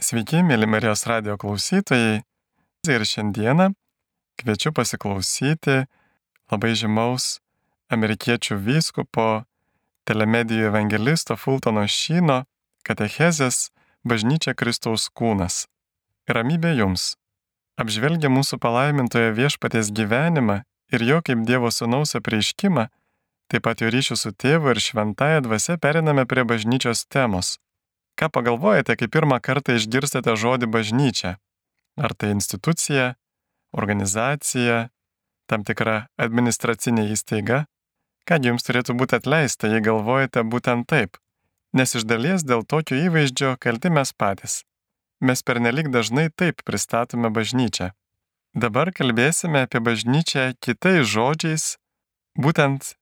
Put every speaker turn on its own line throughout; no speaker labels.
Sveiki, mėly Marijos radio klausytojai. Ir šiandieną kviečiu pasiklausyti labai žymaus amerikiečių vyskupo, telemedijų evangelisto Fultono Šyno katechezės Bažnyčia Kristaus kūnas. Ramybė jums. Apžvelgia mūsų palaimintojo viešpaties gyvenimą ir jo kaip Dievo Sūnaus apreiškimą, taip pat jo ryšių su tėvu ir šventąją dvasia periname prie bažnyčios temos. Ką pagalvojate, kai pirmą kartą išgirstate žodį bažnyčia? Ar tai institucija, organizacija, tam tikra administracinė įstaiga? Ką jums turėtų būti atleista, jei galvojate būtent taip? Nes iš dalies dėl tokio įvaizdžio kalti mes patys. Mes pernelik dažnai taip pristatome bažnyčią. Dabar kalbėsime apie bažnyčią kitais žodžiais, būtent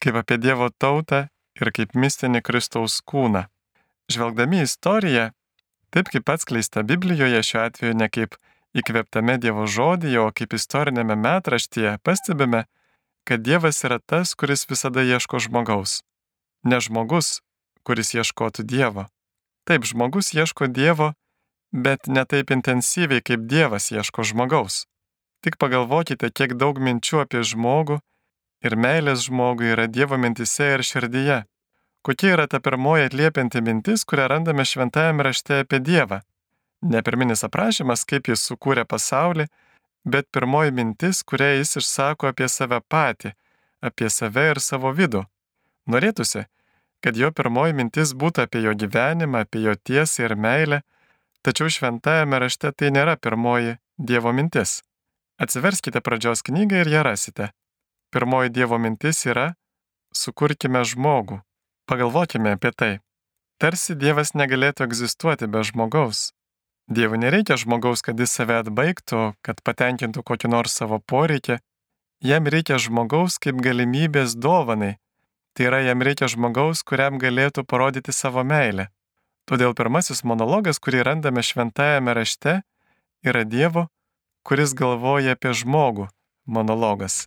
kaip apie Dievo tautą ir kaip mistinį Kristaus kūną. Žvelgdami į istoriją, taip kaip atskleista Biblijoje šiuo atveju ne kaip įkvėptame Dievo žodėje, o kaip istorinėme metraštyje, pastebime, kad Dievas yra tas, kuris visada ieško žmogaus. Ne žmogus, kuris ieškotų Dievo. Taip, žmogus ieško Dievo, bet ne taip intensyviai, kaip Dievas ieško žmogaus. Tik pagalvokite, kiek daug minčių apie žmogų ir meilės žmogui yra Dievo mintise ir širdyje. Kokia yra ta pirmoji atliepianti mintis, kurią randame šventajame rašte apie Dievą? Ne pirminis aprašymas, kaip jis sukūrė pasaulį, bet pirmoji mintis, kurią jis išsako apie save patį, apie save ir savo vidų. Norėtųsi, kad jo pirmoji mintis būtų apie jo gyvenimą, apie jo tiesą ir meilę, tačiau šventajame rašte tai nėra pirmoji Dievo mintis. Atsiverskite pradžios knygą ir ją rasite. Pirmoji Dievo mintis yra - sukurkime žmogų. Pagalvokime apie tai. Tarsi Dievas negalėtų egzistuoti be žmogaus. Dievui nereikia žmogaus, kad jis save atbaigtų, kad patenkintų kokį nors savo poreikį. Jam reikia žmogaus kaip galimybės dovanai. Tai yra, jam reikia žmogaus, kuriam galėtų parodyti savo meilę. Todėl pirmasis monologas, kurį randame šventajame rašte, yra Dievo, kuris galvoja apie žmogų - monologas.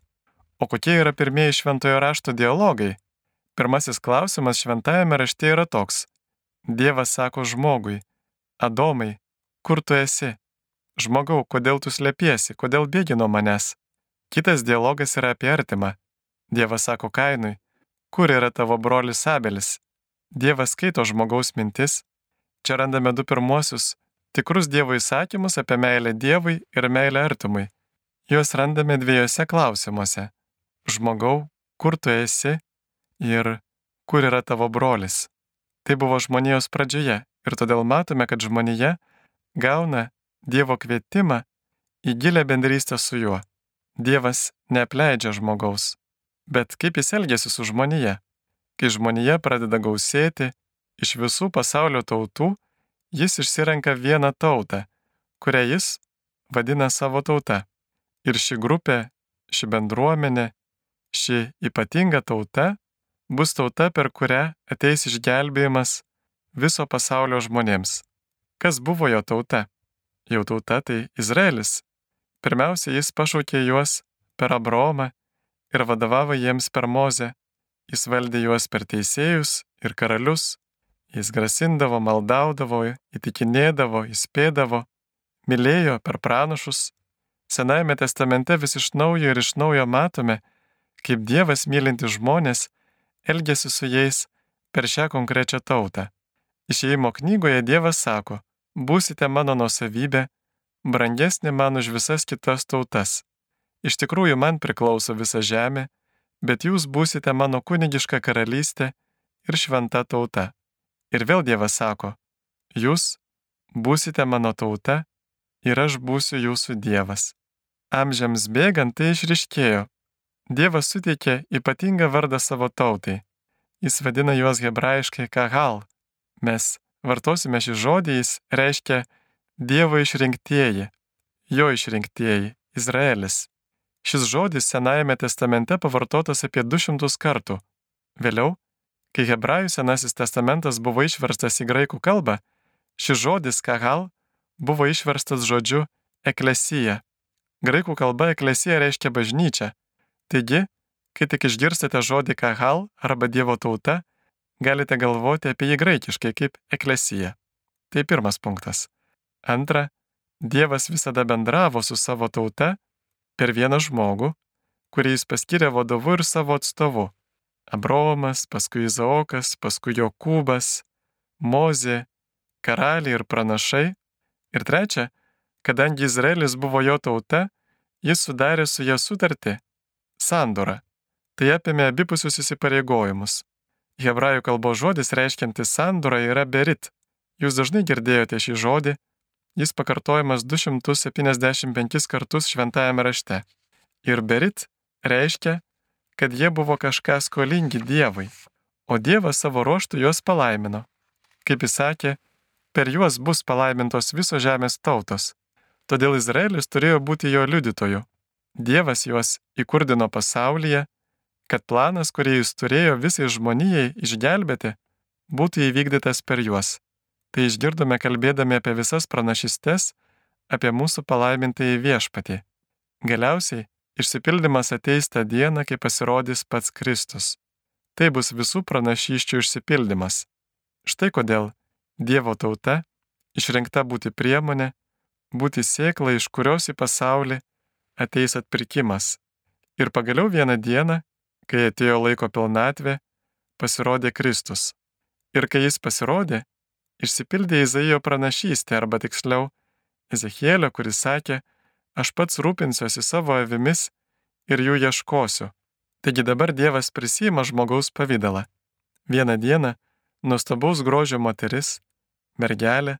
O kokie yra pirmieji šventojo rašto dialogai? Pirmasis klausimas šventajame rašte yra toks. Dievas sako žmogui - Adomai, kur tu esi? Žmogau, kodėl tu slėpiesi, kodėl bėgi nuo manęs? Kitas dialogas yra apie artimą. Dievas sako Kainui - kur yra tavo brolis Abelis? Dievas skaito žmogaus mintis. Čia randame du pirmuosius - tikrus Dievo įsakymus apie meilę Dievui ir meilę artimui. Juos randame dviejose klausimuose. Žmogau, kur tu esi ir kur yra tavo brolis. Tai buvo žmonijos pradžioje ir todėl matome, kad žmonija gauna Dievo kvietimą į gilę bendrystę su juo. Dievas neapleidžia žmogaus. Bet kaip jis elgesi su žmonija? Kai žmonija pradeda gausėti, iš visų pasaulio tautų jis išsirenka vieną tautą, kurią jis vadina savo tauta. Ir ši grupė, ši bendruomenė, ši ypatinga tauta bus tauta, per kurią ateis išgelbėjimas viso pasaulio žmonėms. Kas buvo jo tauta? Jo tauta tai Izraelis. Pirmiausia, jis pašaukė juos per Abromą ir vadovavo jiems per Mozę. Jis valdė juos per teisėjus ir karalius. Jis grasindavo, maldaudavo, įtikinėdavo, įspėdavo, mylėjo per pranašus. Senajame testamente vis iš naujo ir iš naujo matome, kaip Dievas mylinti žmonės elgesi su jais per šią konkrečią tautą. Išėjimo knygoje Dievas sako, būsite mano nusavybė, brangesnė man už visas kitas tautas. Iš tikrųjų man priklauso visa žemė, bet jūs būsite mano kunigiška karalystė ir šventa tauta. Ir vėl Dievas sako, jūs būsite mano tauta ir aš būsiu jūsų Dievas. Amžiams bėgant tai išriškėjo. Dievas suteikė ypatingą vardą savo tautai. Jis vadina juos hebrajiškai kahal. Mes vartosime šį žodį, jis reiškia Dievo išrinktieji, jo išrinktieji, Izraelis. Šis žodis Senajame testamente pavartotas apie 200 kartų. Vėliau, kai Hebrajų Senasis testamentas buvo išverstas į graikų kalbą, šis žodis kahal buvo išverstas žodžiu eklesija. Graikų kalba eklesija reiškia bažnyčia. Taigi, kai tik išgirstate žodį kahal arba Dievo tauta, galite galvoti apie jį graikiškai kaip eklesija. Tai pirmas punktas. Antra, Dievas visada bendravo su savo tauta per vieną žmogų, kurį jis paskyrė vadovu ir savo atstovu. Abromas, paskui Izaokas, paskui Jokūbas, Mozė, karaliai ir pranašai. Ir trečia, kadangi Izraelis buvo jo tauta, jis sudarė su ją sutartį - sandorą. Tai apėmė abipusius įsipareigojimus. Hebrajų kalbos žodis reiškiantis sandorą yra berit. Jūs dažnai girdėjote šį žodį, jis pakartojamas 275 kartus šventajame rašte. Ir berit reiškia, kad jie buvo kažką skolingi Dievui, o Dievas savo ruoštų juos palaimino. Kaip jis sakė, per juos bus palaimintos visos žemės tautos. Todėl Izraelis turėjo būti jo liudytoju. Dievas juos įkurdino pasaulyje, kad planas, kurį jis turėjo visai žmonijai išgelbėti, būtų įvykdytas per juos. Tai išgirdome kalbėdami apie visas pranašystes, apie mūsų palaimintąjį viešpatį. Galiausiai išsipildymas ateis tą dieną, kai pasirodys pats Kristus. Tai bus visų pranašyščių išsipildymas. Štai kodėl Dievo tauta išrinkta būti priemonė, būti sėkla, iš kurios į pasaulį ateis atpirkimas. Ir pagaliau vieną dieną, kai atėjo laiko pilnatvė, pasirodė Kristus. Ir kai jis pasirodė, išsipildė Izaijo pranašystė, arba tiksliau, Ezechielio, kuris sakė, aš pats rūpinsiuosi savo avimis ir jų ieškosiu. Taigi dabar Dievas prisima žmogaus pavydalą. Vieną dieną nuostabaus grožio moteris, mergelė,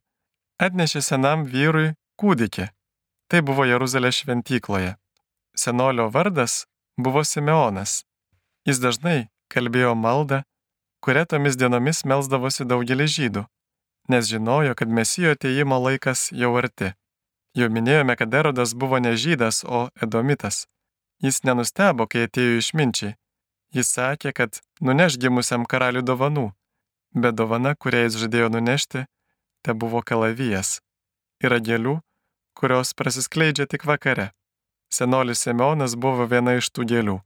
atnešė senam vyrui kūdikį. Tai buvo Jeruzalės šventykloje. Senolio vardas buvo Simeonas. Jis dažnai kalbėjo maldą, kurią tomis dienomis melsdavosi daugelis žydų, nes žinojo, kad mesijo ateimo laikas jau arti. Jau minėjome, kad Erodas buvo ne žydas, o edomitas. Jis nenustebo, kai atėjo išminčiai. Jis sakė, kad nuneš gimusiam karaliui dovanų, bet dovana, kurią jis žadėjo nunešti, te buvo kalavijas. Yra gėlių, kurios prasiskleidžia tik vakare. Senolis Simeonas buvo viena iš tų gėlių.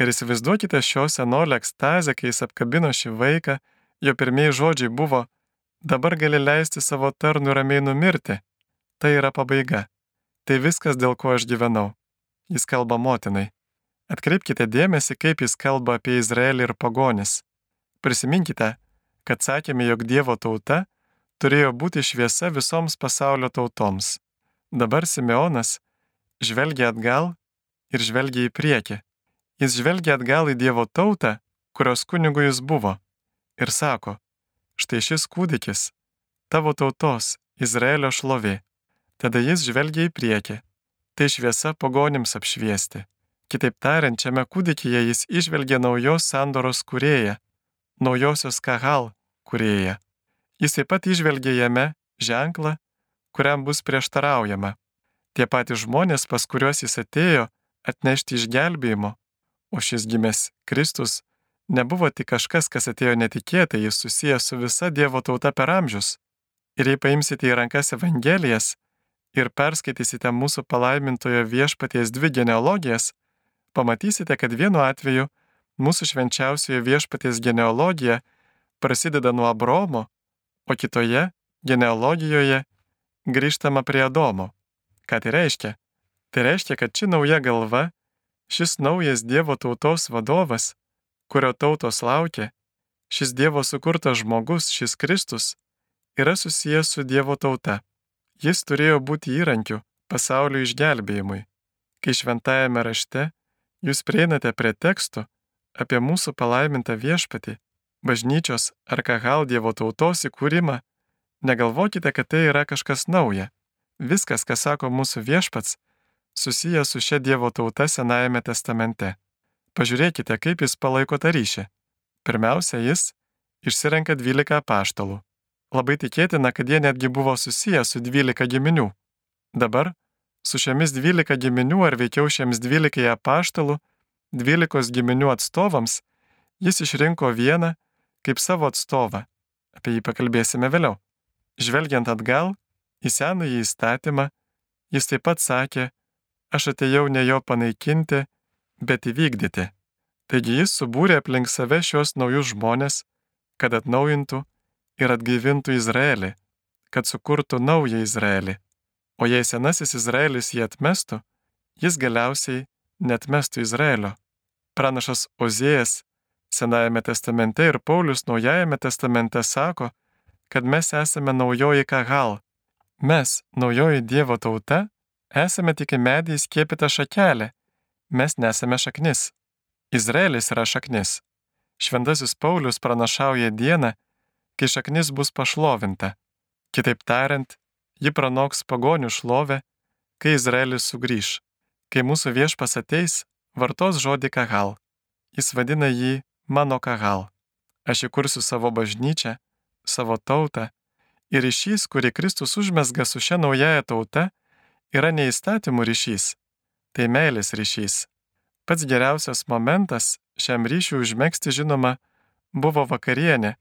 Ir įsivaizduokite šio senolio ekstazę, kai jis apkabino šį vaiką, jo pirmieji žodžiai buvo, dabar gali leisti savo tarnų ramiai numirti. Tai yra pabaiga. Tai viskas, dėl ko aš gyvenau. Jis kalba motinai. Atkreipkite dėmesį, kaip jis kalba apie Izraelį ir pagonis. Prisiminkite, kad sakėme, jog Dievo tauta turėjo būti šviesa visoms pasaulio tautoms. Dabar Simeonas žvelgia atgal ir žvelgia į priekį. Jis žvelgia atgal į Dievo tautą, kurios kunigu jis buvo, ir sako, štai šis kūdikis, tavo tautos, Izraelio šlovė. Tada jis žvelgia į priekį. Tai šviesa pagonims apšviesti. Kitaip tariant, šiame kūdikyje jis išvelgia naujos sandoros kurėją, naujosios kahal kurėją. Jis taip pat išvelgia jame ženklą, kuriam bus prieštaraujama. Tie patys žmonės, pas kuriuos jis atėjo atnešti išgelbėjimo, o šis gimęs Kristus nebuvo tik kažkas, kas atėjo netikėtai, jis susijęs su visa Dievo tauta per amžius. Ir jei paimsite į rankas Evangelijas ir perskaitysite mūsų palaimintojo viešpaties dvi genealogijas, pamatysite, kad vienu atveju mūsų švenčiausiojo viešpaties genealogija prasideda nuo Abromo, o kitoje genealogijoje grįžtama prie Adomo. Ką tai reiškia? Tai reiškia, kad ši nauja galva, šis naujas Dievo tautos vadovas, kurio tautos laukia, šis Dievo sukurtas žmogus, šis Kristus, yra susijęs su Dievo tauta. Jis turėjo būti įrankiu pasaulio išgelbėjimui. Kai šventajame rašte jūs prieinate prie teksto apie mūsų palaimintą viešpatį, bažnyčios ar kahal Dievo tautos įkūrimą, negalvokite, kad tai yra kažkas nauja. Viskas, ką sako mūsų viešpats, susijęs su šia Dievo tauta Senajame testamente. Pažiūrėkite, kaip jis palaiko tą ryšį. Pirmiausia, jis išsirenka 12 paštalų. Labai tikėtina, kad jie netgi buvo susiję su 12 giminių. Dabar, su šiomis 12 giminių ar veikiau šiems 12 apaštalų, 12 giminių atstovams, jis išrinko vieną kaip savo atstovą. Apie jį pakalbėsime vėliau. Žvelgiant atgal į senąjį įstatymą, jis taip pat sakė, aš atėjau ne jo panaikinti, bet įvykdyti. Taigi jis subūrė aplink save šios naujus žmonės, kad atnaujintų ir atgaivintų Izraelį, kad sukurtų naują Izraelį. O jei senasis Izraelis jį atmestų, jis galiausiai netmestų Izraelio. Pranašas Ozėjas Senajame testamente ir Paulius Naujajame testamente sako, kad mes esame naujoji Kahal. Mes, naujoji Dievo tauta, esame tik į medį įskiepytą šakelę, mes nesame šaknis. Izraelis yra šaknis. Šventasis Paulius pranašauja dieną, kai šaknis bus pašlovinta. Kitaip tariant, ji pranoks pagonių šlovę, kai Izraelis sugrįž. Kai mūsų viešpas ateis, vartos žodį kahal. Jis vadina jį mano kahal. Aš įkursiu savo bažnyčią, savo tautą ir ryšys, kurį Kristus užmesga su šia naujaja tauta, yra neįstatymų ryšys, tai meilės ryšys. Pats geriausias momentas šiam ryšiui užmėgsti žinoma buvo vakarienė,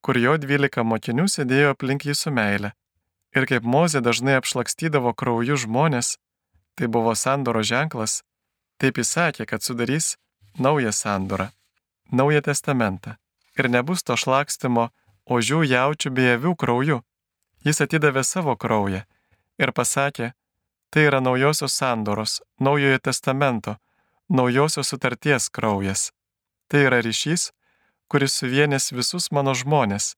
kur jo dvylika mokinių sėdėjo aplink jį su meile. Ir kaip Mozė dažnai apšlakstydavo krauju žmonės, tai buvo sandoro ženklas, taip jis sakė, kad sudarys naują sandorą, naują testamentą. Ir nebus to šlakstimo ožių jaučių bei avių krauju. Jis atidavė savo kraują ir pasakė, tai yra naujosios sandoros, naujojo testamento, naujosios sutarties kraujas. Tai yra ryšys, kuris suvienės visus mano žmonės.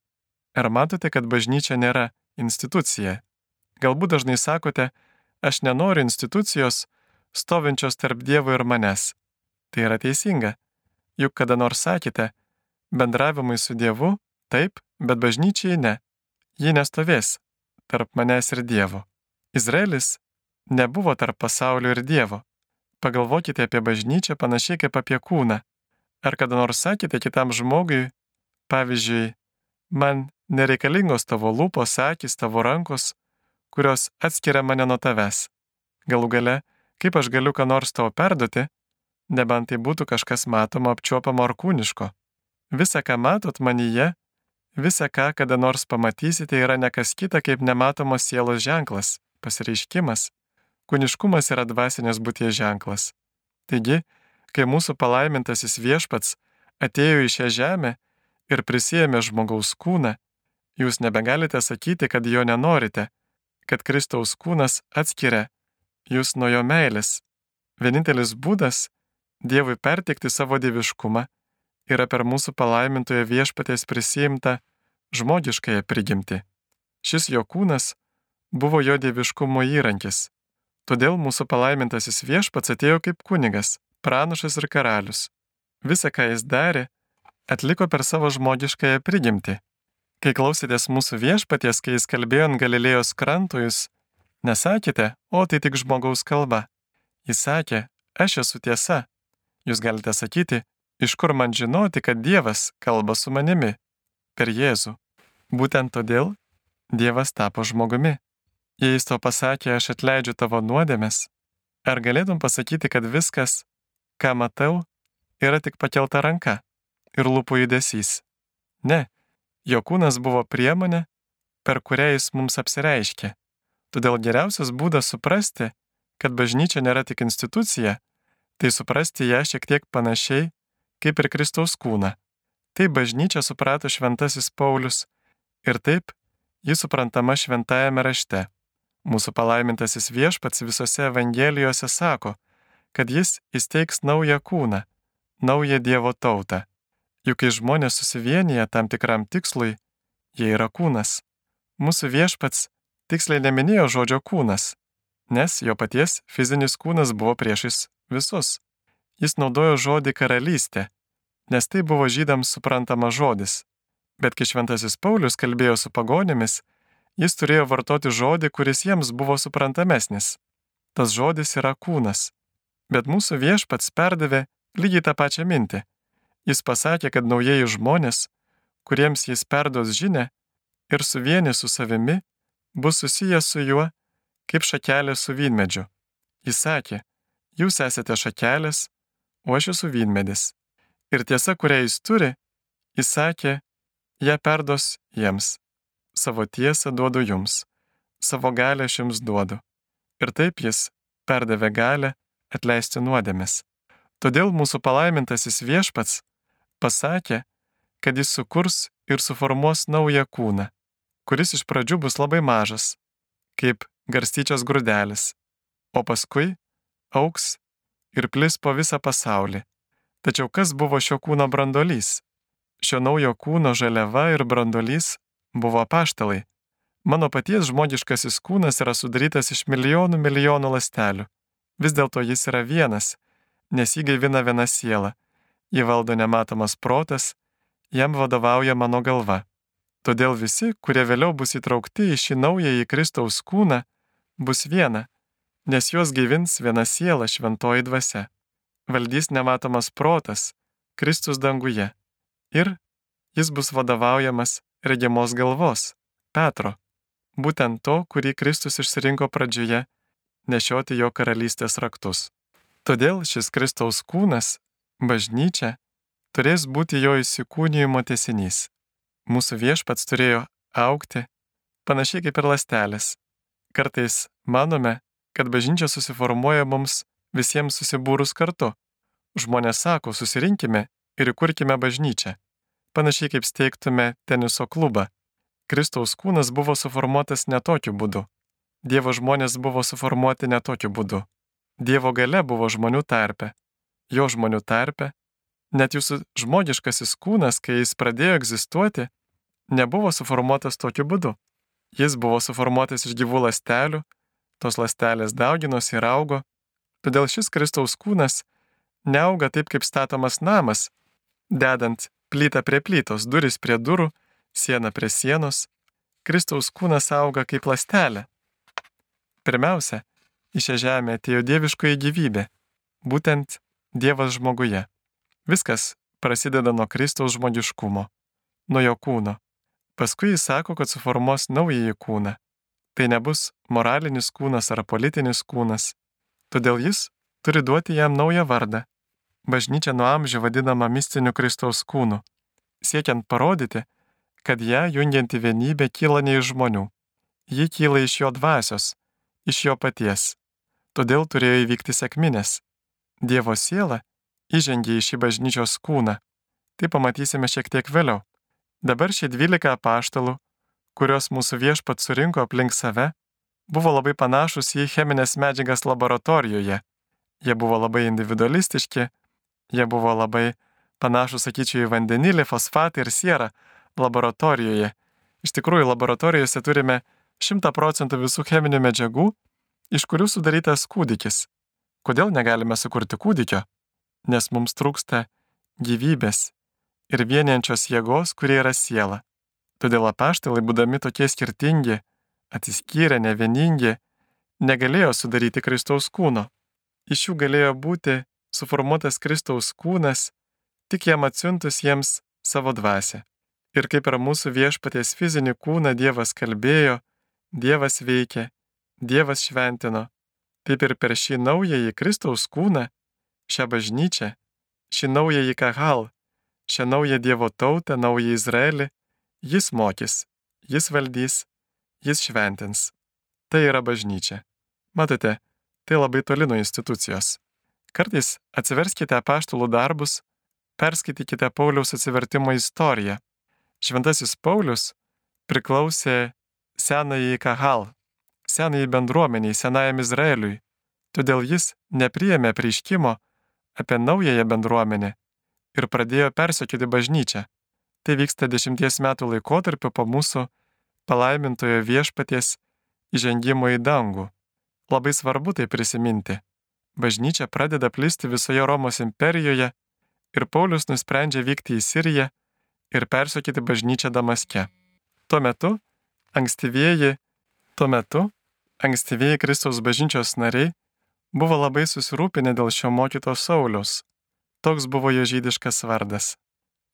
Ar matote, kad bažnyčia nėra institucija? Galbūt dažnai sakote, aš nenoriu institucijos, stovinčios tarp Dievo ir manęs. Tai yra teisinga. Juk kada nors sakėte, bendravimui su Dievu taip, bet bažnyčiai ne. Ji nestovės tarp manęs ir Dievo. Izraelis nebuvo tarp pasaulio ir Dievo. Pagalvokite apie bažnyčią panašiai kaip apie kūną. Ar kada nors sakėte kitam žmogui, pavyzdžiui, man nereikalingos tavo lūpos, akis, tavo rankos, kurios atskiria mane nuo tavęs. Galų gale, kaip aš galiu ką nors tau perduoti, nebent tai būtų kažkas matomo, apčiuopamo ar kūniško. Visa, ką matot manyje, visa, ką kada nors pamatysite, yra nekas kita kaip nematomos sielos ženklas, pasireiškimas. Kūniškumas yra dvasinės būties ženklas. Taigi, kai mūsų palaimintasis viešpats atėjo į šią žemę ir prisėmė žmogaus kūną, jūs nebegalite sakyti, kad jo nenorite, kad Kristaus kūnas atskiria jūs nuo jo meilės. Vienintelis būdas Dievui pertikti savo dieviškumą yra per mūsų palaimintojo viešpatės prisijimtą žmogiškąją prigimtį. Šis jo kūnas buvo jo dieviškumo įrankis. Todėl mūsų palaimintasis viešpats atėjo kaip kunigas, pranašas ir karalius. Visa, ką jis darė, atliko per savo žmogiškąją prigimtį. Kai klausėtės mūsų viešpaties, kai jis kalbėjo ant Galilėjos krantų, jūs nesakėte, o tai tik žmogaus kalba. Jis sakė, aš esu tiesa. Jūs galite sakyti, iš kur man žinoti, kad Dievas kalba su manimi? Per Jėzų. Būtent todėl Dievas tapo žmogumi. Jei jis to pasakė, aš atleidžiu tavo nuodėmes, ar galėtum pasakyti, kad viskas, ką matau, yra tik pakelta ranka ir lūpų judesys. Ne, jo kūnas buvo priemonė, per kurią jis mums apsireiškė. Todėl geriausias būdas suprasti, kad bažnyčia nėra tik institucija, tai suprasti ją šiek tiek panašiai kaip ir Kristaus kūną. Taip bažnyčia suprato šventasis Paulius ir taip ji suprantama šventajame rašte. Mūsų palaimintasis viešpats visose Evangelijose sako, kad jis įsteigs naują kūną, naują Dievo tautą. Juk kai žmonės susivienyje tam tikram tikslui, jie yra kūnas. Mūsų viešpats tiksliai neminėjo žodžio kūnas, nes jo paties fizinis kūnas buvo priešais visus. Jis naudojo žodį karalystė, nes tai buvo žydams suprantamas žodis. Bet kai šventasis Paulius kalbėjo su pagonėmis, jis turėjo vartoti žodį, kuris jiems buvo suprantamesnis. Tas žodis yra kūnas. Bet mūsų viešpats perdavė lygiai tą pačią mintį. Jis pasakė, kad naujieji žmonės, kuriems jis perduos žinę ir suvienė su savimi, bus susijęs su juo kaip šakelė su vynmedžiu. Jis sakė, jūs esate šakelės, o aš esu vynmedis. Ir tiesa, kurią jis turi, jis sakė, ją perdos jiems. Savo tiesą duodu jums, savo galę aš jums duodu. Ir taip jis perdavė galę atleisti nuodėmes. Todėl mūsų palaimintasis viešpats pasakė, kad jis sukurs ir suformuos naują kūną, kuris iš pradžių bus labai mažas, kaip garstyčios grūdelis, o paskui auks ir plis po visą pasaulį. Tačiau kas buvo šio kūno brandolys? Šio naujo kūno žaliava ir brandolys buvo paštalai. Mano paties žmogiškasis kūnas yra sudarytas iš milijonų milijonų lastelių. Vis dėlto jis yra vienas, nes jį gaivina viena siela. Jį valdo nematomas protas, jam vadovauja mano galva. Todėl visi, kurie vėliau bus įtraukti į šį naująjį Kristaus kūną, bus viena, nes juos gyvins viena siela šventoji dvasia. Valdys nematomas protas, Kristus danguje. Ir jis bus vadovaujamas regimos galvos, Petro, būtent to, kurį Kristus išsirinko pradžioje nešioti jo karalystės raktus. Todėl šis Kristaus kūnas, bažnyčia, turės būti jo įsikūnijimo tesinys. Mūsų viešpats turėjo aukti, panašiai kaip ir lastelės. Kartais manome, kad bažnyčia susiformuoja mums visiems susibūrus kartu. Žmonės sako, susirinkime ir įkurkime bažnyčią. Panašiai kaip steigtume teniso klubą. Kristaus kūnas buvo suformuotas ne tokiu būdu. Dievo žmonės buvo suformuoti ne tokiu būdu. Dievo gale buvo žmonių tarpe. Jo žmonių tarpe. Net jūsų žmogiškasis kūnas, kai jis pradėjo egzistuoti, nebuvo suformuotas tokiu būdu. Jis buvo suformuotas iš gyvų lastelių, tos lastelės dauginosi ir augo, todėl šis Kristaus kūnas neauga taip kaip statomas namas, dedant plytą prie plytos, duris prie durų, siena prie sienos. Kristaus kūnas auga kaip lastelė. Pirmiausia, į šią žemę atėjo dieviškoji gyvybė, būtent Dievas žmoguje. Viskas prasideda nuo Kristaus žmogiškumo, nuo jo kūno. Paskui jis sako, kad suformuos naująjį kūną. Tai nebus moralinis kūnas ar politinis kūnas. Todėl jis turi duoti jam naują vardą. Bažnyčia nuo amžių vadinama mistiniu Kristaus kūnu, siekiant parodyti, kad ją jungianti vienybė kyla ne iš žmonių. Ji kyla iš jo dvasios, iš jo paties. Todėl turėjo įvykti sėkminės. Dievo siela įžengė į šį bažnyčios kūną. Tai pamatysime šiek tiek vėliau. Dabar šie dvylika apaštalų, kuriuos mūsų viešpat surinko aplink save, buvo labai panašus į cheminės medžiagas laboratorijoje. Jie buvo labai individualistiški, jie buvo labai panašus, sakyčiau, į vandenilį, fosfatą ir sierą laboratorijoje. Iš tikrųjų, laboratorijose turime 100 procentų visų cheminių medžiagų, iš kurių sudarytas kūdikis. Kodėl negalime sukurti kūdikio? Nes mums trūksta gyvybės ir vieniančios jėgos, kurie yra siela. Todėl apaštalai, būdami tokie skirtingi, atsiskyrę, nevieningi, negalėjo sudaryti Kristaus kūno. Iš jų galėjo būti suformuotas Kristaus kūnas, tik jam atsiuntus jiems savo dvasę. Ir kaip ir mūsų viešpaties fizinį kūną Dievas kalbėjo, Dievas veikė, Dievas šventino, taip ir per šį naująjį Kristaus kūną, šią bažnyčią, šį naująjį Kahal, šią naują Dievo tautą, naują Izraelį, jis mokys, jis valdys, jis šventins. Tai yra bažnyčia. Matote, tai labai toli nuo institucijos. Kartais atsiverskite apaštalų darbus, perskaitykite Pauliaus atsivertimo istoriją. Šventasis Paulius priklausė senąjį Kahal, senąjį bendruomeniai, senajam Izraeliui, todėl jis nepriėmė prieškimo apie naująją bendruomenę ir pradėjo persiekyti bažnyčią. Tai vyksta dešimties metų laikotarpio po mūsų palaimintojo viešpaties įžengimo į dangų. Labai svarbu tai prisiminti. Bažnyčia pradeda plisti visoje Romos imperijoje ir Paulius nusprendžia vykti į Siriją ir persiekyti bažnyčią Damaske. Tuo metu ankstyvieji, tuo metu ankstyvieji Kristaus bažnyčios nariai buvo labai susirūpinę dėl šio mokyto Saulius. Toks buvo jo žydiškas vardas.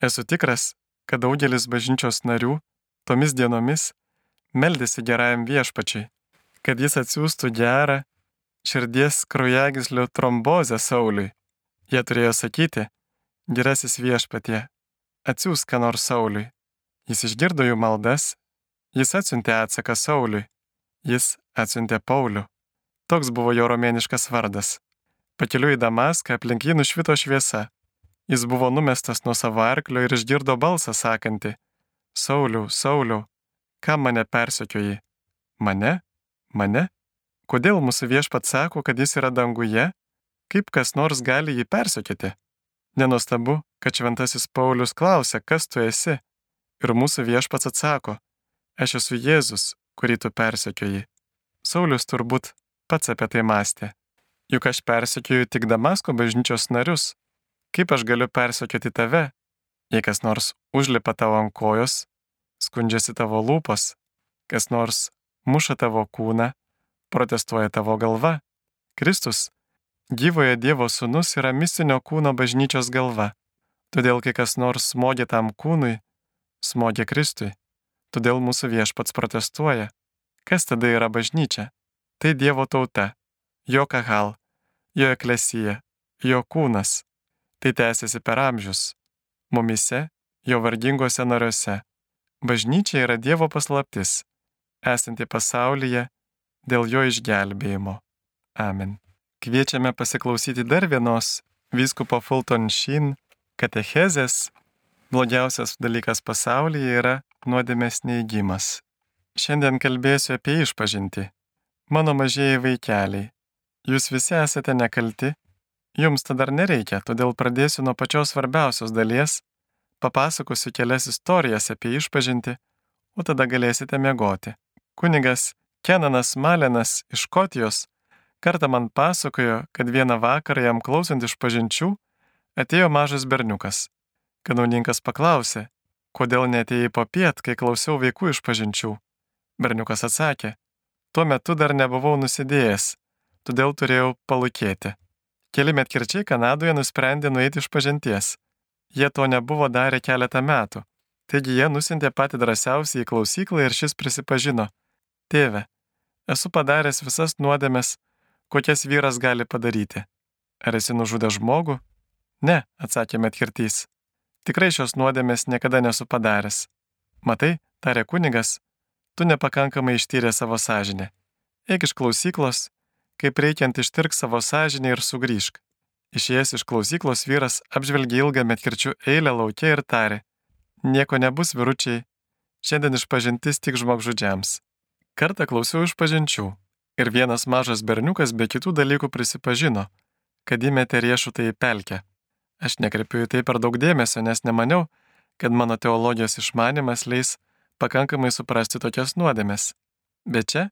Esu tikras, kad daugelis bažnyčios narių tomis dienomis meldėsi gerajam viešpačiai, kad jis atsiųstų gerą širdies kraujagyslio trombozę Sauliui. Jie turėjo sakyti, gerasis viešpatie, atsiųsk ką nors Sauliui. Jis išgirdo jų maldas, jis atsiuntė atsaką Sauliui, jis atsiuntė Paulių. Toks buvo jo romėniškas vardas. Pakeliu į Damaską aplink jį nušvito šviesa. Jis buvo numestas nuo savo arklio ir išgirdo balsą sakantį: Sauliau, Sauliau, kam mane persekioji? Mane? Mane? Kodėl mūsų viešpat sako, kad jis yra danguje? Kaip kas nors gali jį persekioti? Nenustabu, kad šventasis Paulius klausia, kas tu esi. Ir mūsų viešpats atsako, aš esu Jėzus, kurį tu persekioji. Saulius turbūt pats apie tai mąstė. Juk aš persekioju tik Damasko bažnyčios narius. Kaip aš galiu persekioti tave, jei kas nors užlipa tavo ant kojos, skundžiasi tavo lūpos, kas nors muša tavo kūną, protestuoja tavo galva. Kristus, gyvojo Dievo sūnus, yra mistinio kūno bažnyčios galva. Todėl, kai kas nors smogė tam kūnui, smogė Kristui. Todėl mūsų viešpats protestuoja. Kas tada yra bažnyčia? Tai Dievo tauta, jo kahal, jo eklesija, jo kūnas. Tai tęsiasi per amžius. Mumise, jo vargingose nariuose. Bažnyčia yra Dievo paslaptis, esanti pasaulyje dėl jo išgelbėjimo. Amen. Kviečiame pasiklausyti dar vienos vyskupo Fulton Sheen katechezės. Blogiausias dalykas pasaulyje yra nuodėmės neįgymas. Šiandien kalbėsiu apie išpažinti. Mano mažieji vaikeliai, jūs visi esate nekalti, jums tada dar nereikia, todėl pradėsiu nuo pačios svarbiausios dalies, papasakosiu kelias istorijas apie išpažinti, o tada galėsite miegoti. Kunigas Kenanas Malenas iš Škotijos kartą man pasakojo, kad vieną vakarą jam klausant iš pažinčių atėjo mažas berniukas. Kanauninkas paklausė, kodėl netėjai po piet, kai klausiau vaikų iš pažinčių. Berniukas atsakė, tuo metu dar nebuvau nusidėjęs, todėl turėjau palūkėti. Keli metkirčiai Kanadoje nusprendė nueiti iš pažinties. Jie to nebuvo darę keletą metų. Taigi jie nusintė patį drąsiausią į klausyklą ir šis prisipažino. Tėve, esu padaręs visas nuodėmes, kokias vyras gali padaryti. Ar esi nužudęs žmogų? Ne, atsakė Metkirtys. Tikrai šios nuodėmės niekada nesu padaręs. Matai, tarė kunigas, tu nepakankamai ištyrė savo sąžinę. Eik iš klausyklos, kaip reikiant ištirk savo sąžinę ir sugrįžk. Išėjęs iš klausyklos vyras apžvelgė ilgą metkirčių eilę laukia ir tarė, nieko nebus viručiai, šiandien išpažintis tik žmogžudžiams. Kartą klausiau iš pažinčių ir vienas mažas berniukas be kitų dalykų prisipažino, kad įmetė riešutą į pelkę. Aš nekreipiu į tai per daug dėmesio, nes nemaniau, kad mano teologijos išmanimas leis pakankamai suprasti tokias nuodėmes. Bet čia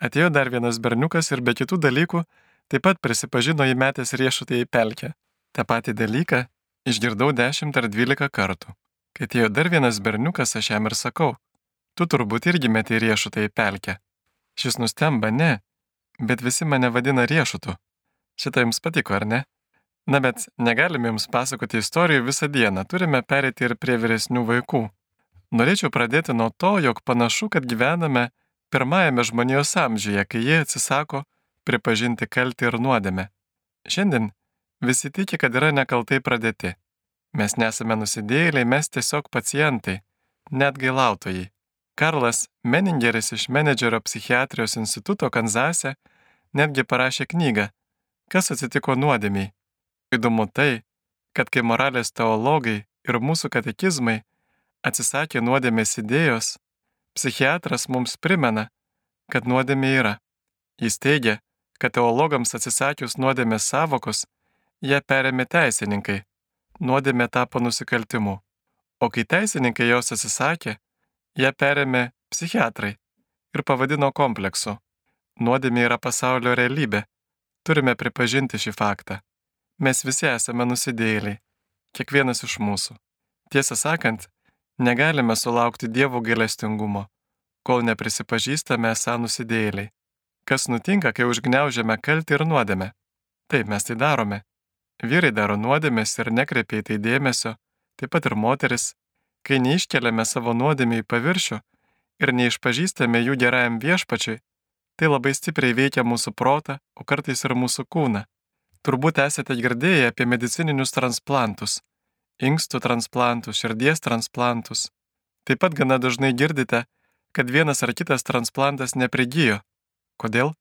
atėjo dar vienas berniukas ir be kitų dalykų taip pat prisipažino įmetęs riešutą į pelkę. Ta pati dalyką išgirdau 10 ar 12 kartų. Kai atėjo dar vienas berniukas, aš jam ir sakau, Tu turbūt irgi meti riešutą į pelkę. Šis nustemba, ne, bet visi mane vadina riešutu. Šitą jums patiko, ar ne? Na bet negalime jums pasakoti istorijų visą dieną, turime perėti ir prie vyresnių vaikų. Norėčiau pradėti nuo to, jog panašu, kad gyvename pirmajame žmonijos amžiuje, kai jie atsisako pripažinti kaltį ir nuodėmę. Šiandien visi tiki, kad yra nekaltai pradėti. Mes nesame nusidėjėliai, mes tiesiog pacientai, net gailautojai. Karlas Meningeris iš Menedžerio psichiatrijos instituto Kanzase netgi parašė knygą Kas atsitiko nuodėmiai. Įdomu tai, kad kai moralės teologai ir mūsų katekizmai atsisakė nuodėmės idėjos, psichiatras mums primena, kad nuodėmė yra. Jis teigia, kad teologams atsisakius nuodėmės savokos, ją perėmė teisininkai. Nuodėmė tapo nusikaltimu. O kai teisininkai jos atsisakė, ją perėmė psichiatrai ir pavadino kompleksu. Nuodėmė yra pasaulio realybė. Turime pripažinti šį faktą. Mes visi esame nusidėjėliai. Kiekvienas iš mūsų. Tiesą sakant, negalime sulaukti Dievo gailestingumo, kol neprisipažįstame esą nusidėjėliai. Kas nutinka, kai užgneužiame kaltį ir nuodėmę? Taip, mes tai darome. Vyrai daro nuodėmės ir nekreipia į tai dėmesio, taip pat ir moteris, Kai neiškeliame savo nuodėmį į paviršių ir neišpažįstame jų gerajam viešpačiui, tai labai stipriai veikia mūsų protą, o kartais ir mūsų kūną. Turbūt esate girdėję apie medicininius transplantus - inkstų transplantus, širdies transplantus. Taip pat gana dažnai girdite, kad vienas ar kitas transplantas neprigijo. Kodėl?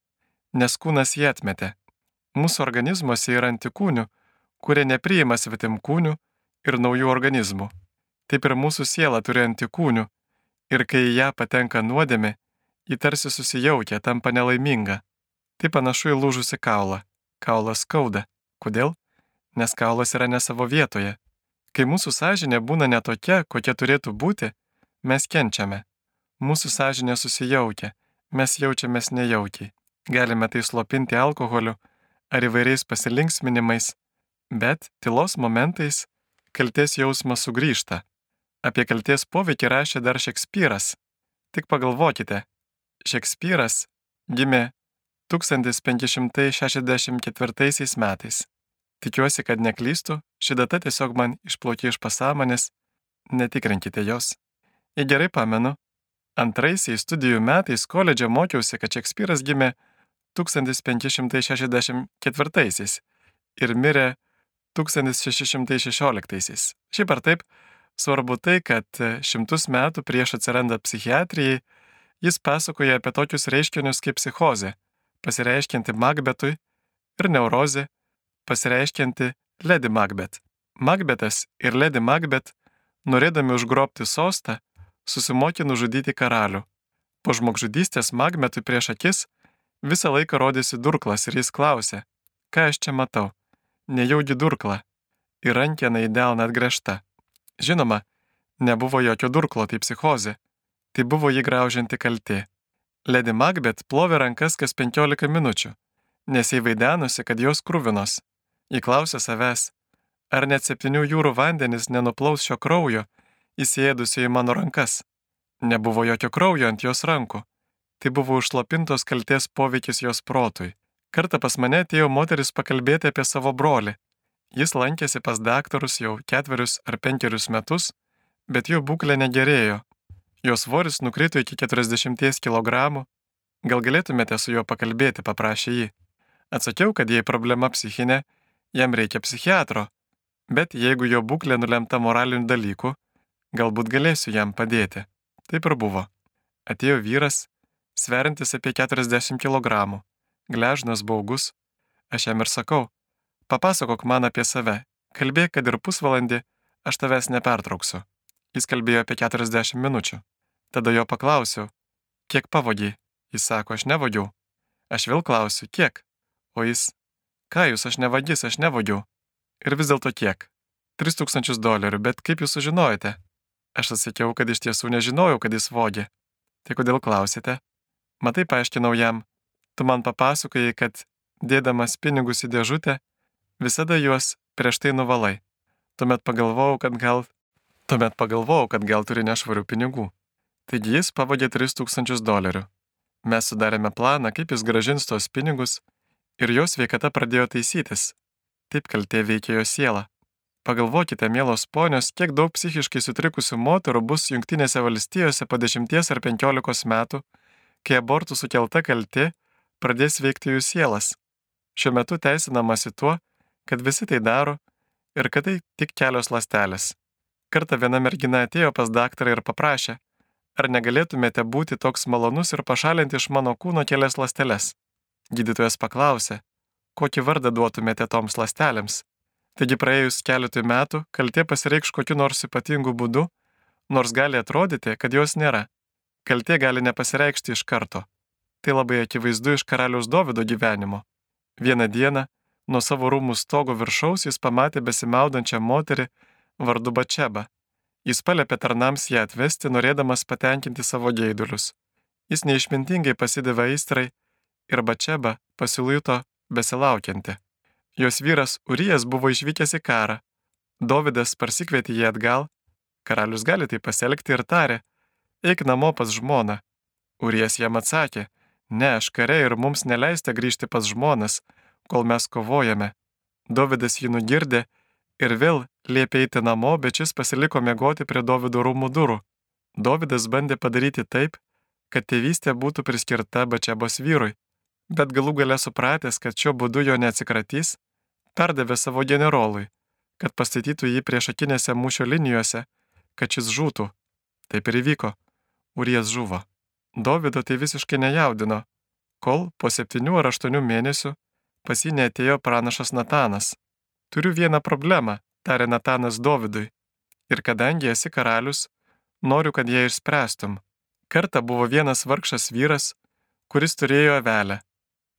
Nes kūnas jį atmetė. Mūsų organizmuose yra antikūnių, kurie nepriima svetimkūnių ir naujų organizmų taip ir mūsų siela turi antikūnių Ir kai į ją patenka nuodėmė, ji tarsi susijaukia, tampa nelaiminga. Tai panašu į lūžusi kaulą. Kaulas skauda. Kodėl? Nes kaulas yra ne savo vietoje. Kai mūsų sąžinė būna netokia, kokia turėtų būti, mes kenčiame. Mūsų sąžinė susijaukia, mes jaučiamės nejaukiai. Galime tai slopinti alkoholiu ar įvairiais pasilinksminimais, bet tylos momentais kalties jausmas sugrįžta. Apie kalties poveikį rašė dar Šekspyras. Tik pagalvokite, Šekspyras gimė 1564 metais. Tikiuosi, kad neklystu, ši data tiesiog man išplaukė iš pasąmonės, netikrinkite jos. Jei gerai pamenu, antraisiais studijų metais koledže mokiausi, kad Šekspyras gimė 1564 ir mirė 1616. Šiaip ar taip, svarbu tai, kad šimtus metų prieš atsiranda psichiatrijai, jis pasakoja apie tokius reiškinius kaip psichozė, pasireiškianti Magbetui, ir neurozė, pasireiškianti Lady Macbeth. Macbethas ir Lady Macbeth, norėdami užgrobti sostą, susimokė nužudyti karalių. Po žmogžudystės Macbethui prieš akis visą laiką rodėsi durklas ir jis klausė, ką aš čia matau. Nejaugi durkla. Ir rankena į delną atgręžta. Žinoma, nebuvo jokio durklo, tai psichozė. Tai buvo jį graužianti kaltė. Lady Macbeth plovė rankas kas 15 minučių, nes jai vaidenusi, kad jos krūvinos. Ji klausė savęs, ar net septynių jūrų vandenis nenuplaus šio kraujo, įsėdusio į mano rankas. Nebuvo jokio kraujo ant jos rankų. Tai buvo užslopintos kalties poveikis jos protui. Kartą pas mane atėjo moteris pakalbėti apie savo brolį. Jis lankėsi pas daktarus jau ketverius ar penkerius metus, bet jo būklė negerėjo. Jo svoris nukrito iki 40 kg. Gal galėtumėte su juo pakalbėti, paprašė jį. Atsakiau, kad jei problema psichinė, jam reikia psichiatro, bet jeigu jo būklė nulemta moralinių dalykų, galbūt galėsiu jam padėti. Taip ir buvo. Atėjo vyras, sverintis apie 40 kg, gležnas baugus. Aš jam ir sakau, papasakok man apie save, kalbėk, kad ir pusvalandį, aš tavęs nepertrauksiu. Jis kalbėjo apie 40 minučių. Tada jo paklausiau, kiek pavogiai. Jis sako, aš nevogiau. Aš vėl klausiu, kiek. O jis, ką jūs, aš nevagis, aš nevogiau. Ir vis dėlto kiek? 3000 dolerių, bet kaip jūs sužinojote? Aš atsakiau, kad iš tiesų nežinojau, kad jis vogė. Tai kodėl klausėte? Matai, paaiškinau jam, tu man papasakojai, kad dėdamas pinigus į dėžutę, visada juos prieš tai nuvalai. Tuomet pagalvojau, kad gal... Tuomet pagalvojau, kad gal turi nešvarių pinigų. Taigi jis pavogė 3000 dolerių. Mes sudarėme planą, kaip jis gražins tos pinigus ir jo sveikata pradėjo taisytis. Taip kaltė veikia jo sielą. Pagalvokite, mielos ponios, kiek daug psichiškai sutrikusių moterų bus Junktinėse valstijose po 10 ar 15 metų, kai abortų sukelta kaltė pradės veikti jų sielas. Šiuo metu teisinamasi tuo, kad visi tai daro ir kad tai tik kelios lastelės. Kartą viena mergina atėjo pas daktarą ir paprašė, ar negalėtumėte būti toks malonus ir pašalinti iš mano kūno kelias lasteles. Gydytojas paklausė, kokį vardą duotumėte toms lastelėms. Taigi praėjus keletui metų kaltė pasireikš kokiu nors ypatingu būdu, nors gali atrodyti, kad jos nėra. Kaltė gali nepasireikšti iš karto. Tai labai akivaizdu iš karaliaus Dovido gyvenimo. Vieną dieną nuo savo rūmų stogo viršaus jis pamatė besimaudančią moterį vardu Bačeba. Jis paliepė tarnams ją atvesti, norėdamas patenkinti savo geidulius. Jis neišmintingai pasidavė aistrai ir Bačeba pasiluito besilaukianti. Jos vyras Urijas buvo išvykęs į karą. Dovydas parsikvietė jį atgal. Karalius gali tai pasielgti ir tarė, eik namo pas žmoną. Urijas jam atsakė, ne, aš kare ir mums neleista grįžti pas žmonas, kol mes kovojame. Dovydas jį nugirdė ir vėl liepė eiti namo, bet šis pasiliko miegoti prie Dovido rūmų durų. Dovydas bandė padaryti taip, kad tėvystė būtų priskirta Bačebos vyrui, bet galų gale supratęs, kad šiuo būdu jo neatsikratys, perdavė savo generolui, kad pastatytų jį priešakinėse mūšio linijose, kad šis žūtų. Taip ir įvyko. Urijas žuvo. Dovido tai visiškai nejaudino, kol po septynių ar aštuonių mėnesių pas jį neatėjo pranašas Natanas. Turiu vieną problemą, tarė Natanas Dovidui. Ir kadangi esi karalius, noriu, kad ją išspręstum. Kartą buvo vienas vargšas vyras, kuris turėjo avelę.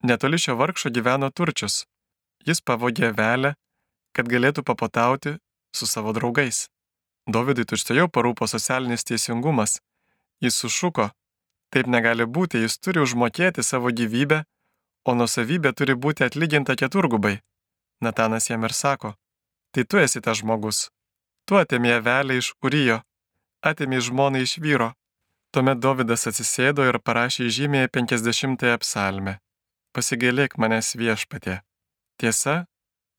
Netoli šio vargšo gyveno turčius. Jis pavogė avelę, kad galėtų papatauti su savo draugais. Dovydui tučtojau parūpo socialinis teisingumas. Jis sušuko, taip negali būti, jis turi užmokėti savo gyvybę, o nusavybė turi būti atlyginta keturgubai. Natanas jam ir sako, tai tu esi tas žmogus. Tu atėmė avelę iš Urijo, atėmė žmoną iš vyro. Tuomet Dovydas atsisėdo ir parašė žymėje 50-ąją psalmę. Pasigailėk manęs viešpatė. Tiesa,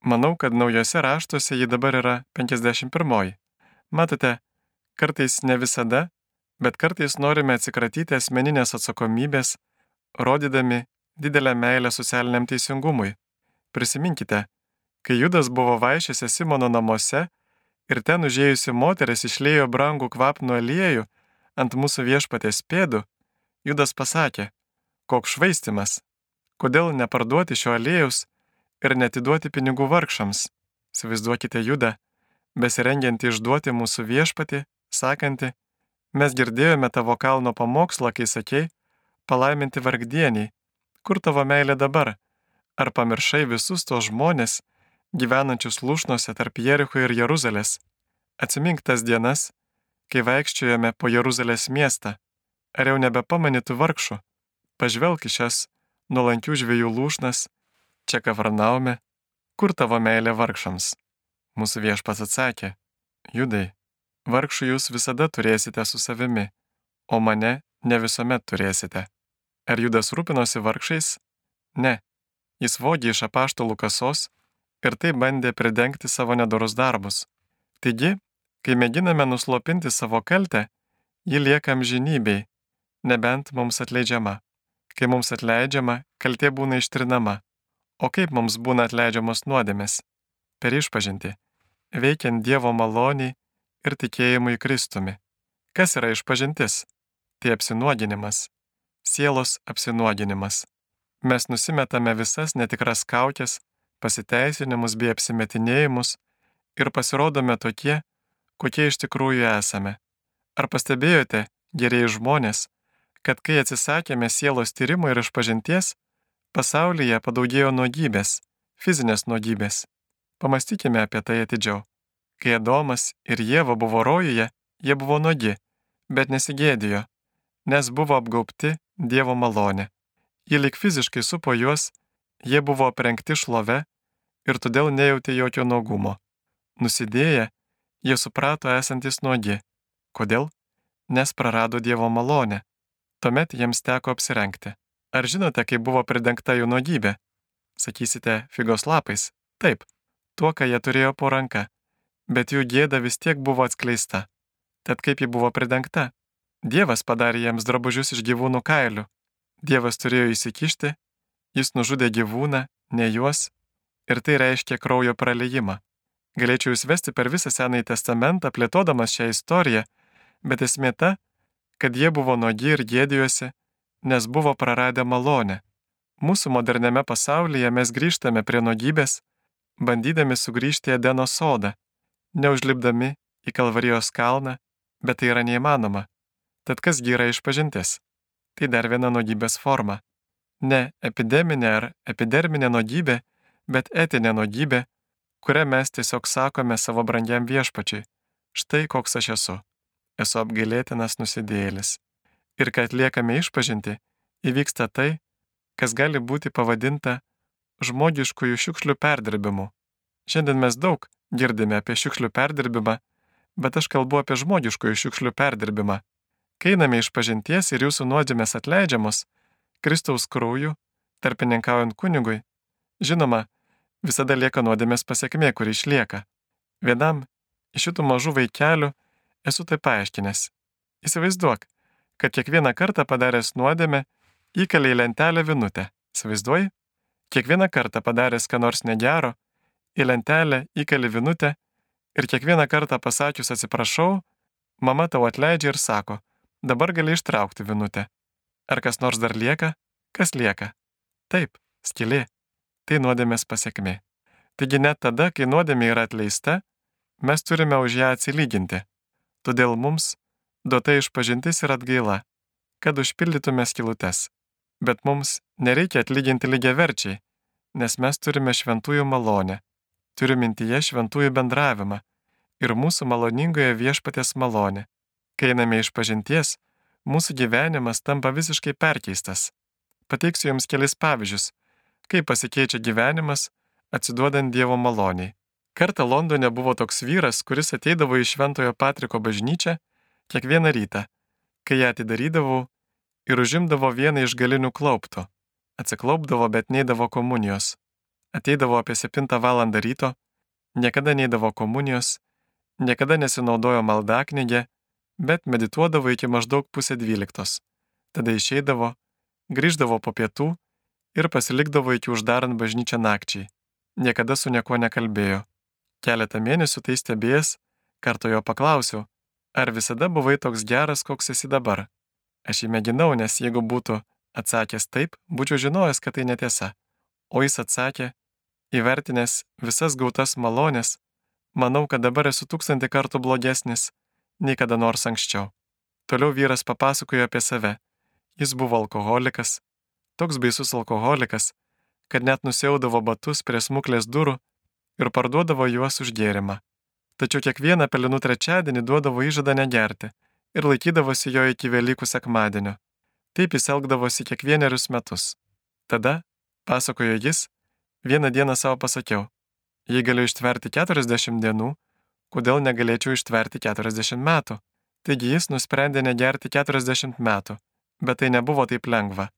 manau, kad naujose raštuose ji dabar yra 51-oji. Matote, kartais ne visada, bet kartais norime atsikratyti asmeninės atsakomybės, rodydami didelę meilę socialiniam teisingumui. Prisiminkite, kai Judas buvo vaišėse Simono namuose ir ten užėjusi moteris išlėjo brangų kvapnų aliejų ant mūsų viešpatės pėdų, Judas pasakė, koks švaistimas, kodėl neparduoti šio aliejus ir netiduoti pinigų vargšams. Įsivaizduokite Judą, besirengianti išduoti mūsų viešpatį, sakanti, mes girdėjome tavo kalno pamokslą, kai sakei, palaiminti vargdieniai, kur tavo meilė dabar? Ar pamiršai visus tos žmonės, gyvenančius lūšnose tarp Jericho ir Jeruzalės? Atsimink tas dienas, kai vaikščiojame po Jeruzalės miestą. Ar jau nebepamani tų vargšų? Pažvelk į šias nuolankių žviejų lūšnas, čia kavarnaume, kur tavo meilė vargšams? Mūsų viešpas atsakė, judai, vargšų jūs visada turėsite su savimi, o mane ne visuomet turėsite. Ar Judas rūpinosi vargšais? Ne. Jis vogė iš apaštalų kasos ir tai bandė pridengti savo nedorus darbus. Taigi, kai mėginame nuslopinti savo kaltę, ji lieka amžinybei, nebent mums atleidžiama. Kai mums atleidžiama, kaltė būna ištrinama. O kaip mums būna atleidžiamos nuodėmės? Per išpažinti, veikiant Dievo maloniai ir tikėjimui Kristumi. Kas yra išpažintis? Tai apsinuoginimas sielos apsinuoginimas. Mes nusimetame visas netikras kaukės, pasiteisinimus bei apsimetinėjimus ir pasirodome tokie, kokie iš tikrųjų esame. Ar pastebėjote, geriai žmonės, kad kai atsisakėme sielos tyrimo ir išpažinties, pasaulyje padaugėjo nuogybės, fizinės nuogybės. Pamastykime apie tai atidžiau. Kai Adomas ir Jėva buvo rojuje, jie buvo nuogi, bet nesigėdijo, nes buvo apgaubti Dievo malonė. Ji lik fiziškai supo juos, jie buvo aprengti šlove ir todėl nejautė jokio nuogumo. Nusidėję, jie suprato esantis nuogi. Kodėl? Nes prarado Dievo malonę. Tuomet jiems teko apsirengti. Ar žinote, kaip buvo pridengta jų nuogybė? Sakysite, figos lapais. Taip, tuo, ką jie turėjo po ranka. Bet jų gėda vis tiek buvo atskleista. Tad kaip ji buvo pridengta? Dievas padarė jiems drabužius iš gyvūnų kailių. Dievas turėjo įsikišti, jis nužudė gyvūną, ne juos, ir tai reiškia kraujo praleimą. Galėčiau įsivesti per visą Senąjį testamentą, plėtodamas šią istoriją, bet esmė ta, kad jie buvo nuogi ir gėdijosi, nes buvo praradę malonę. Mūsų moderniame pasaulyje mes grįžtame prie nuogybės, bandydami sugrįžti į Edeno sodą, neužlipdami į Kalvarijos kalną, bet tai yra neįmanoma. Tad kasgi yra išpažintis? Tai dar viena nuogybės forma. Ne epideminė ar epiderminė nuogybė, bet etinė nuogybė, kurią mes tiesiog sakome savo brangiam viešpačiai. Štai koks aš esu. Esu apgailėtinas nusidėjėlis. Ir kai atliekame išpažinti, įvyksta tai, kas gali būti pavadinta žmogiškųjų šiukšlių perdirbimu. Šiandien mes daug girdime apie šiukšlių perdirbimą, bet aš kalbu apie žmogiškųjų šiukšlių perdirbimą. Kai einame iš pažinties ir jūsų nuodėmės atleidžiamos, Kristaus krauju, tarpininkaujant kunigui, žinoma, visada lieka nuodėmės pasiekmė, kuri išlieka. Vienam iš šitų mažų vaikelių esu tai paaiškinęs. Įsivaizduok, kad kiekvieną kartą padaręs nuodėmę įkalė į lentelę vinutę. Įsivaizduoji? Kiekvieną kartą padaręs ką nors negero, į lentelę įkalė vinutę ir kiekvieną kartą pasakius atsiprašau, mama tau atleidžia ir sako, Dabar gali ištraukti vinutę. Ar kas nors dar lieka? Kas lieka? Taip, skilė. Tai nuodėmės pasiekmė. Taigi net tada, kai nuodėmė yra atleista, mes turime už ją atsilyginti. Todėl mums, duota išpažintis ir atgaila, kad užpildytume skilutes. Bet mums nereikia atlyginti lygiai verčiai, nes mes turime šventųjų malonę, turiu mintyje šventųjų bendravimą ir mūsų maloningoje viešpatės malonė. Kai einame iš pažinties, mūsų gyvenimas tampa visiškai perkeistas. Pateiksiu Jums kelis pavyzdžius, kaip pasikeičia gyvenimas atsiduodant Dievo maloniai. Kartą Londone buvo toks vyras, kuris ateidavo į Šventojo Patriko bažnyčią kiekvieną rytą, kai ją atidarydavau ir užimdavo vieną iš galinių klauptų. Atsiklaupdavo, bet neidavo komunijos. Ateidavo apie 7 val. ryto, niekada neidavo komunijos, niekada nesinaudojo maldaknygė, bet medituodavo iki maždaug pusė dvyliktos. Tada išeidavo, grįždavo po pietų ir pasilikdavo iki uždarant bažnyčią nakčiai. Niekada su niekuo nekalbėjo. Keletą mėnesių tai stebėjęs, kartu jo paklausiau, ar visada buvai toks geras, koks esi dabar. Aš jį mėginau, nes jeigu būtų atsakęs taip, būčiau žinojęs, kad tai netiesa. O jis atsakė, įvertinęs visas gautas malonės, manau, kad dabar esu tūkstantį kartų blogesnis nei kada nors anksčiau. Toliau vyras papasakojo apie save. Jis buvo alkoholikas, toks baisus alkoholikas, kad net nusiaudavo batus prie smuklės durų ir parduodavo juos už gėrimą. Tačiau kiekvieną pelinų trečiadienį duodavo įžadą negerti ir laikydavosi jo iki Velykų sekmadienio. Taip jis elgdavosi kiekvienerius metus. Tada, pasakojo jis, vieną dieną savo pasakiau, jei galiu ištverti 40 dienų, kodėl negalėčiau ištverti 40 metų. Taigi jis nusprendė negerti 40 metų, bet tai nebuvo taip lengva.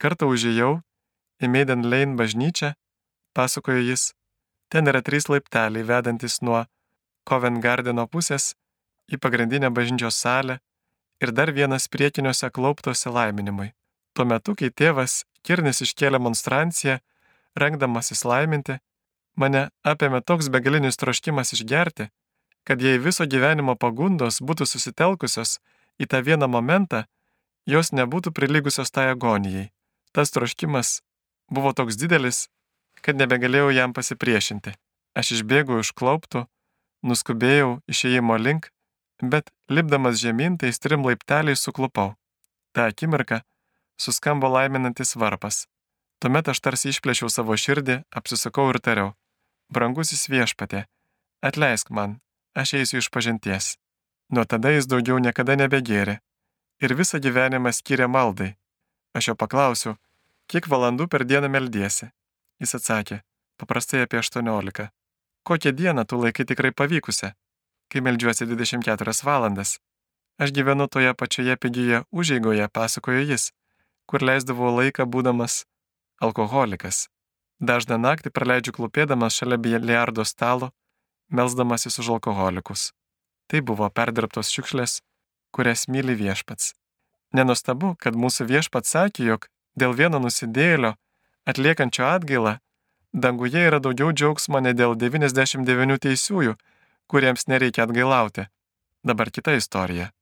Kartą užėjau į Maiden Lane bažnyčią, pasakojo jis, ten yra trys laipteliai vedantis nuo Covent Gardeno pusės į pagrindinę bažnyčios salę ir dar vienas priekiniuose klauptose laiminimui. Tuo metu, kai tėvas Kirnis iškėlė monstranciją, rengdamasis laiminti, mane apėmė toks begalinis troškimas išgerti, kad jei viso gyvenimo pagundos būtų susitelkusios į tą vieną momentą, jos nebūtų prilygusios tai agonijai. Tas troškimas buvo toks didelis, kad nebegalėjau jam pasipriešinti. Aš išbėgau iš klauptų, nuskubėjau išėjimo link, bet lipdamas žemyn tais trim laipteliais suklupau. Ta akimirka suskambo laiminantis varpas. Tuomet aš tarsi išplėšiau savo širdį, apsisukau ir tariau. Brangusis viešpatė, atleisk man, aš eisiu iš pažinties. Nuo tada jis daugiau niekada nebegėrė ir visą gyvenimą skyrė maldai. Aš jo paklausiau, kiek valandų per dieną meldiesi. Jis atsakė, paprastai apie 18. Kokią dieną tu laikai tikrai pavykusią? Kai meldžiuosi 24 valandas. Aš gyvenu toje pačioje pigyje užeigoje, pasakojo jis, kur leisdavau laiką būdamas alkoholikas. Dažną naktį praleidžiu klupėdamas šalia biliardo stalo melzdamasis už alkoholikus. Tai buvo perdirbtos šiukšlės, kurias myli viešpats. Nenustabu, kad mūsų viešpats sakė, jog dėl vieno nusidėlio, atliekančio atgailą, danguje yra daugiau džiaugsmo ne dėl 99 teisiųjų, kuriems nereikia atgailauti. Dabar kita istorija.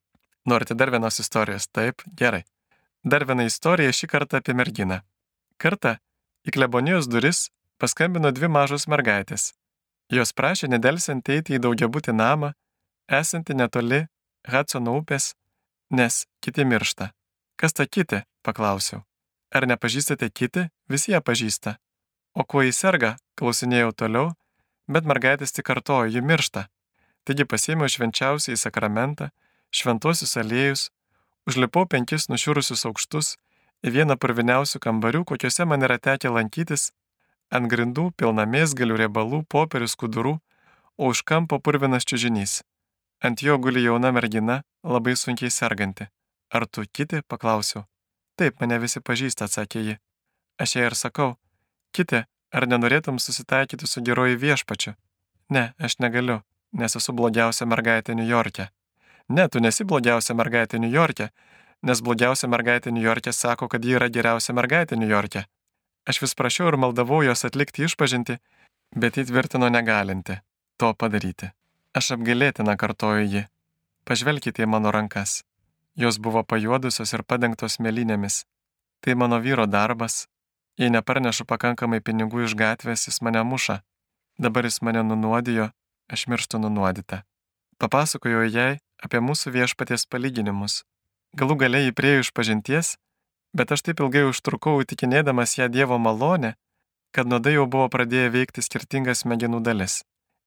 Norite dar vienos istorijos? Taip, gerai. Dar viena istorija šį kartą apie merginą. Kartą į klebonijos duris paskambino dvi mažos mergaitės. Jos prašė nedelsiant eiti į daugiabutį namą, esantį netoli Hudsono upės, nes kiti miršta. Kas ta kiti? paklausiau. Ar nepažįstate kiti? Visi ją pažįsta. O kuo jis serga? klausinėjau toliau, bet mergaitės tik kartojo, ji miršta. Taigi pasėmiau švenčiausiai sakramentą, šventuosius aliejus, užlipau penkis nušiurusius aukštus į vieną purviniausių kambarių, kokiuose man yra tekę lankytis Ant grindų pilna mėsgalių riebalų, popierių skudurų, o už kampo purvinas čiužinys. Ant jo guli jauna mergina, labai sunkiai serganti. Ar tu kiti? paklausiau. Taip, mane visi pažįsta, atsakė ji. Aš jai ir sakau, kiti, ar nenorėtum susitaikyti su geroji viešpačiu? Ne, aš negaliu, nes esu blogiausia mergaitė New York'e. Ne, tu nesi blogiausia mergaitė New York'e, nes blogiausia mergaitė New York'e sako, kad ji yra geriausia mergaitė New York'e. Aš vis prašiau ir maldavau jos atlikti išpažinti, bet ji tvirtino negalinti to padaryti. Aš apgailėtina kartoju ji. Pažvelkite į mano rankas. Jos buvo pajuodusios ir padengtos mėlynėmis. Tai mano vyro darbas. Jei neparnešu pakankamai pinigų iš gatvės, jis mane muša. Dabar jis mane nunuodijo, aš mirštu nunuodyta. Papasakojau jai apie mūsų viešpaties palyginimus. Galų galiai jį prieju iš pažinties, bet aš taip ilgai užtrukau įtikinėdamas ją Dievo malonę, kad nuodai jau buvo pradėję veikti skirtingas smegenų dalis.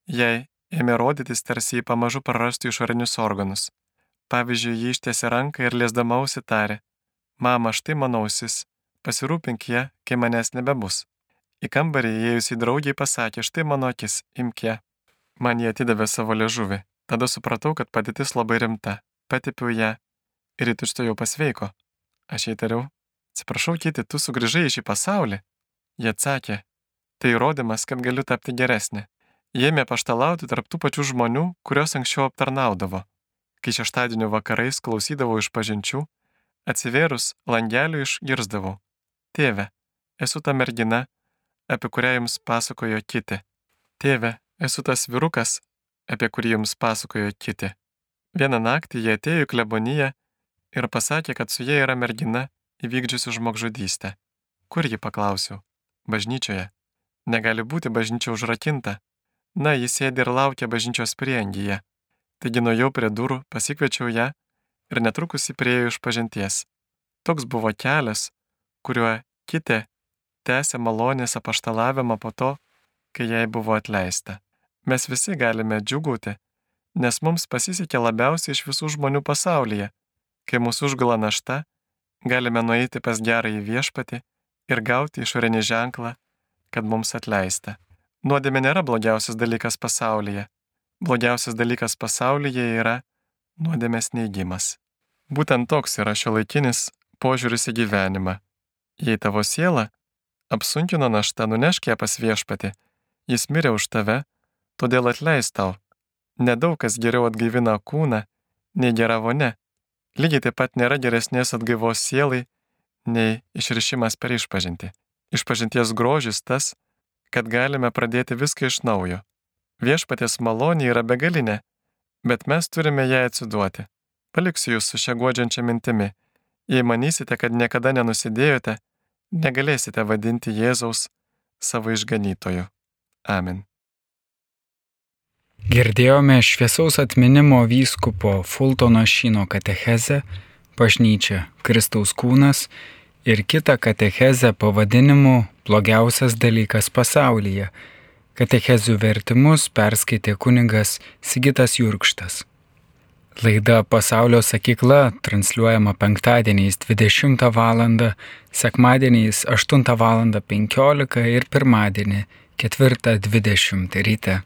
Jei ėmė rodytis, tarsi jį pamažu prarastų išorinius organus. Pavyzdžiui, jį ištiesė ranką ir liesdama ausitarė. Mama, štai mano ausis, pasirūpink ją, kai manęs nebebus. Į kambarį įėjusi draugiai pasakė, štai mano akis, imk ją. Man jie atidavė savo liežuvį. Tada supratau, kad padėtis labai rimta. Patipiau ją ir ji tučto pasveiko. Aš jai tariau, atsiprašau, kiti, tu sugrįžai į šį pasaulį. Jie atsakė, tai įrodymas, kad galiu tapti geresnė. Jie ėmė paštalauti tarp tų pačių žmonių, kuriuos anksčiau aptarnaudavo. Kai šeštadienio vakarais klausydavau iš pažinčių, atsivėrus langeliu išgirzdavau. Tėve, esu ta mergina, apie kurią jums pasakojo kiti. Tėve, esu tas vyrukas, apie kurį jums pasakojo kiti. Vieną naktį jie atėjo į kleboniją ir pasakė, kad su jie yra mergina įvykdžiusi žmogžudystę. Kur ji paklausiau? Bažnyčioje. Negali būti bažnyčia užrakinta. Na, jis sėdi ir laukia bažnyčios priengyje. Taigi nuėjau prie durų, pasikviečiau ją ir netrukus įpriejo iš pažinties. Toks buvo kelias, kuriuo kiti tęsė malonės apaštalavimą po to, kai jai buvo atleista. Mes visi galime džiugauti, nes mums pasisekė labiausiai iš visų žmonių pasaulyje. Kai mūsų užgula našta, galime nueiti pas gerąjį viešpatį ir gauti išorinį ženklą, kad mums atleista. Nuodėmė nėra blogiausias dalykas pasaulyje. Blogiausias dalykas pasaulyje yra nuodėmės neigimas. Būtent toks yra šio laikinis požiūris į gyvenimą. Jei tavo siela apsunkino naštą, nunešk ją pas viešpatį, jis mirė už tave, todėl atleis tau. Nedaug kas geriau atgaivina kūną, nei gera vonė. Lygiai taip pat nėra geresnės atgaivos sielai, nei išrišimas per išpažinti. Išpažinties grožis tas, kad galime pradėti viską iš naujo. Viešpatės malonė yra begalinė, bet mes turime ją atsiduoti. Paliksiu jūs su šia godžiančia mintimi. Jei manysite, kad niekada nenusidėjote, negalėsite vadinti Jėzaus savo išganytoju. Amen.
Girdėjome šviesaus atminimo vyskupo Fultono Šino katechezę Bažnyčia Kristaus kūnas ir kitą katechezę pavadinimu Blogiausias dalykas pasaulyje. Katechezių vertimus perskaitė kuningas Sigitas Jurkštas. Laida Pasaulio sakykla transliuojama penktadieniais 20 val. sekmadieniais 8 val. 15 ir pirmadienį 4.20 ryte.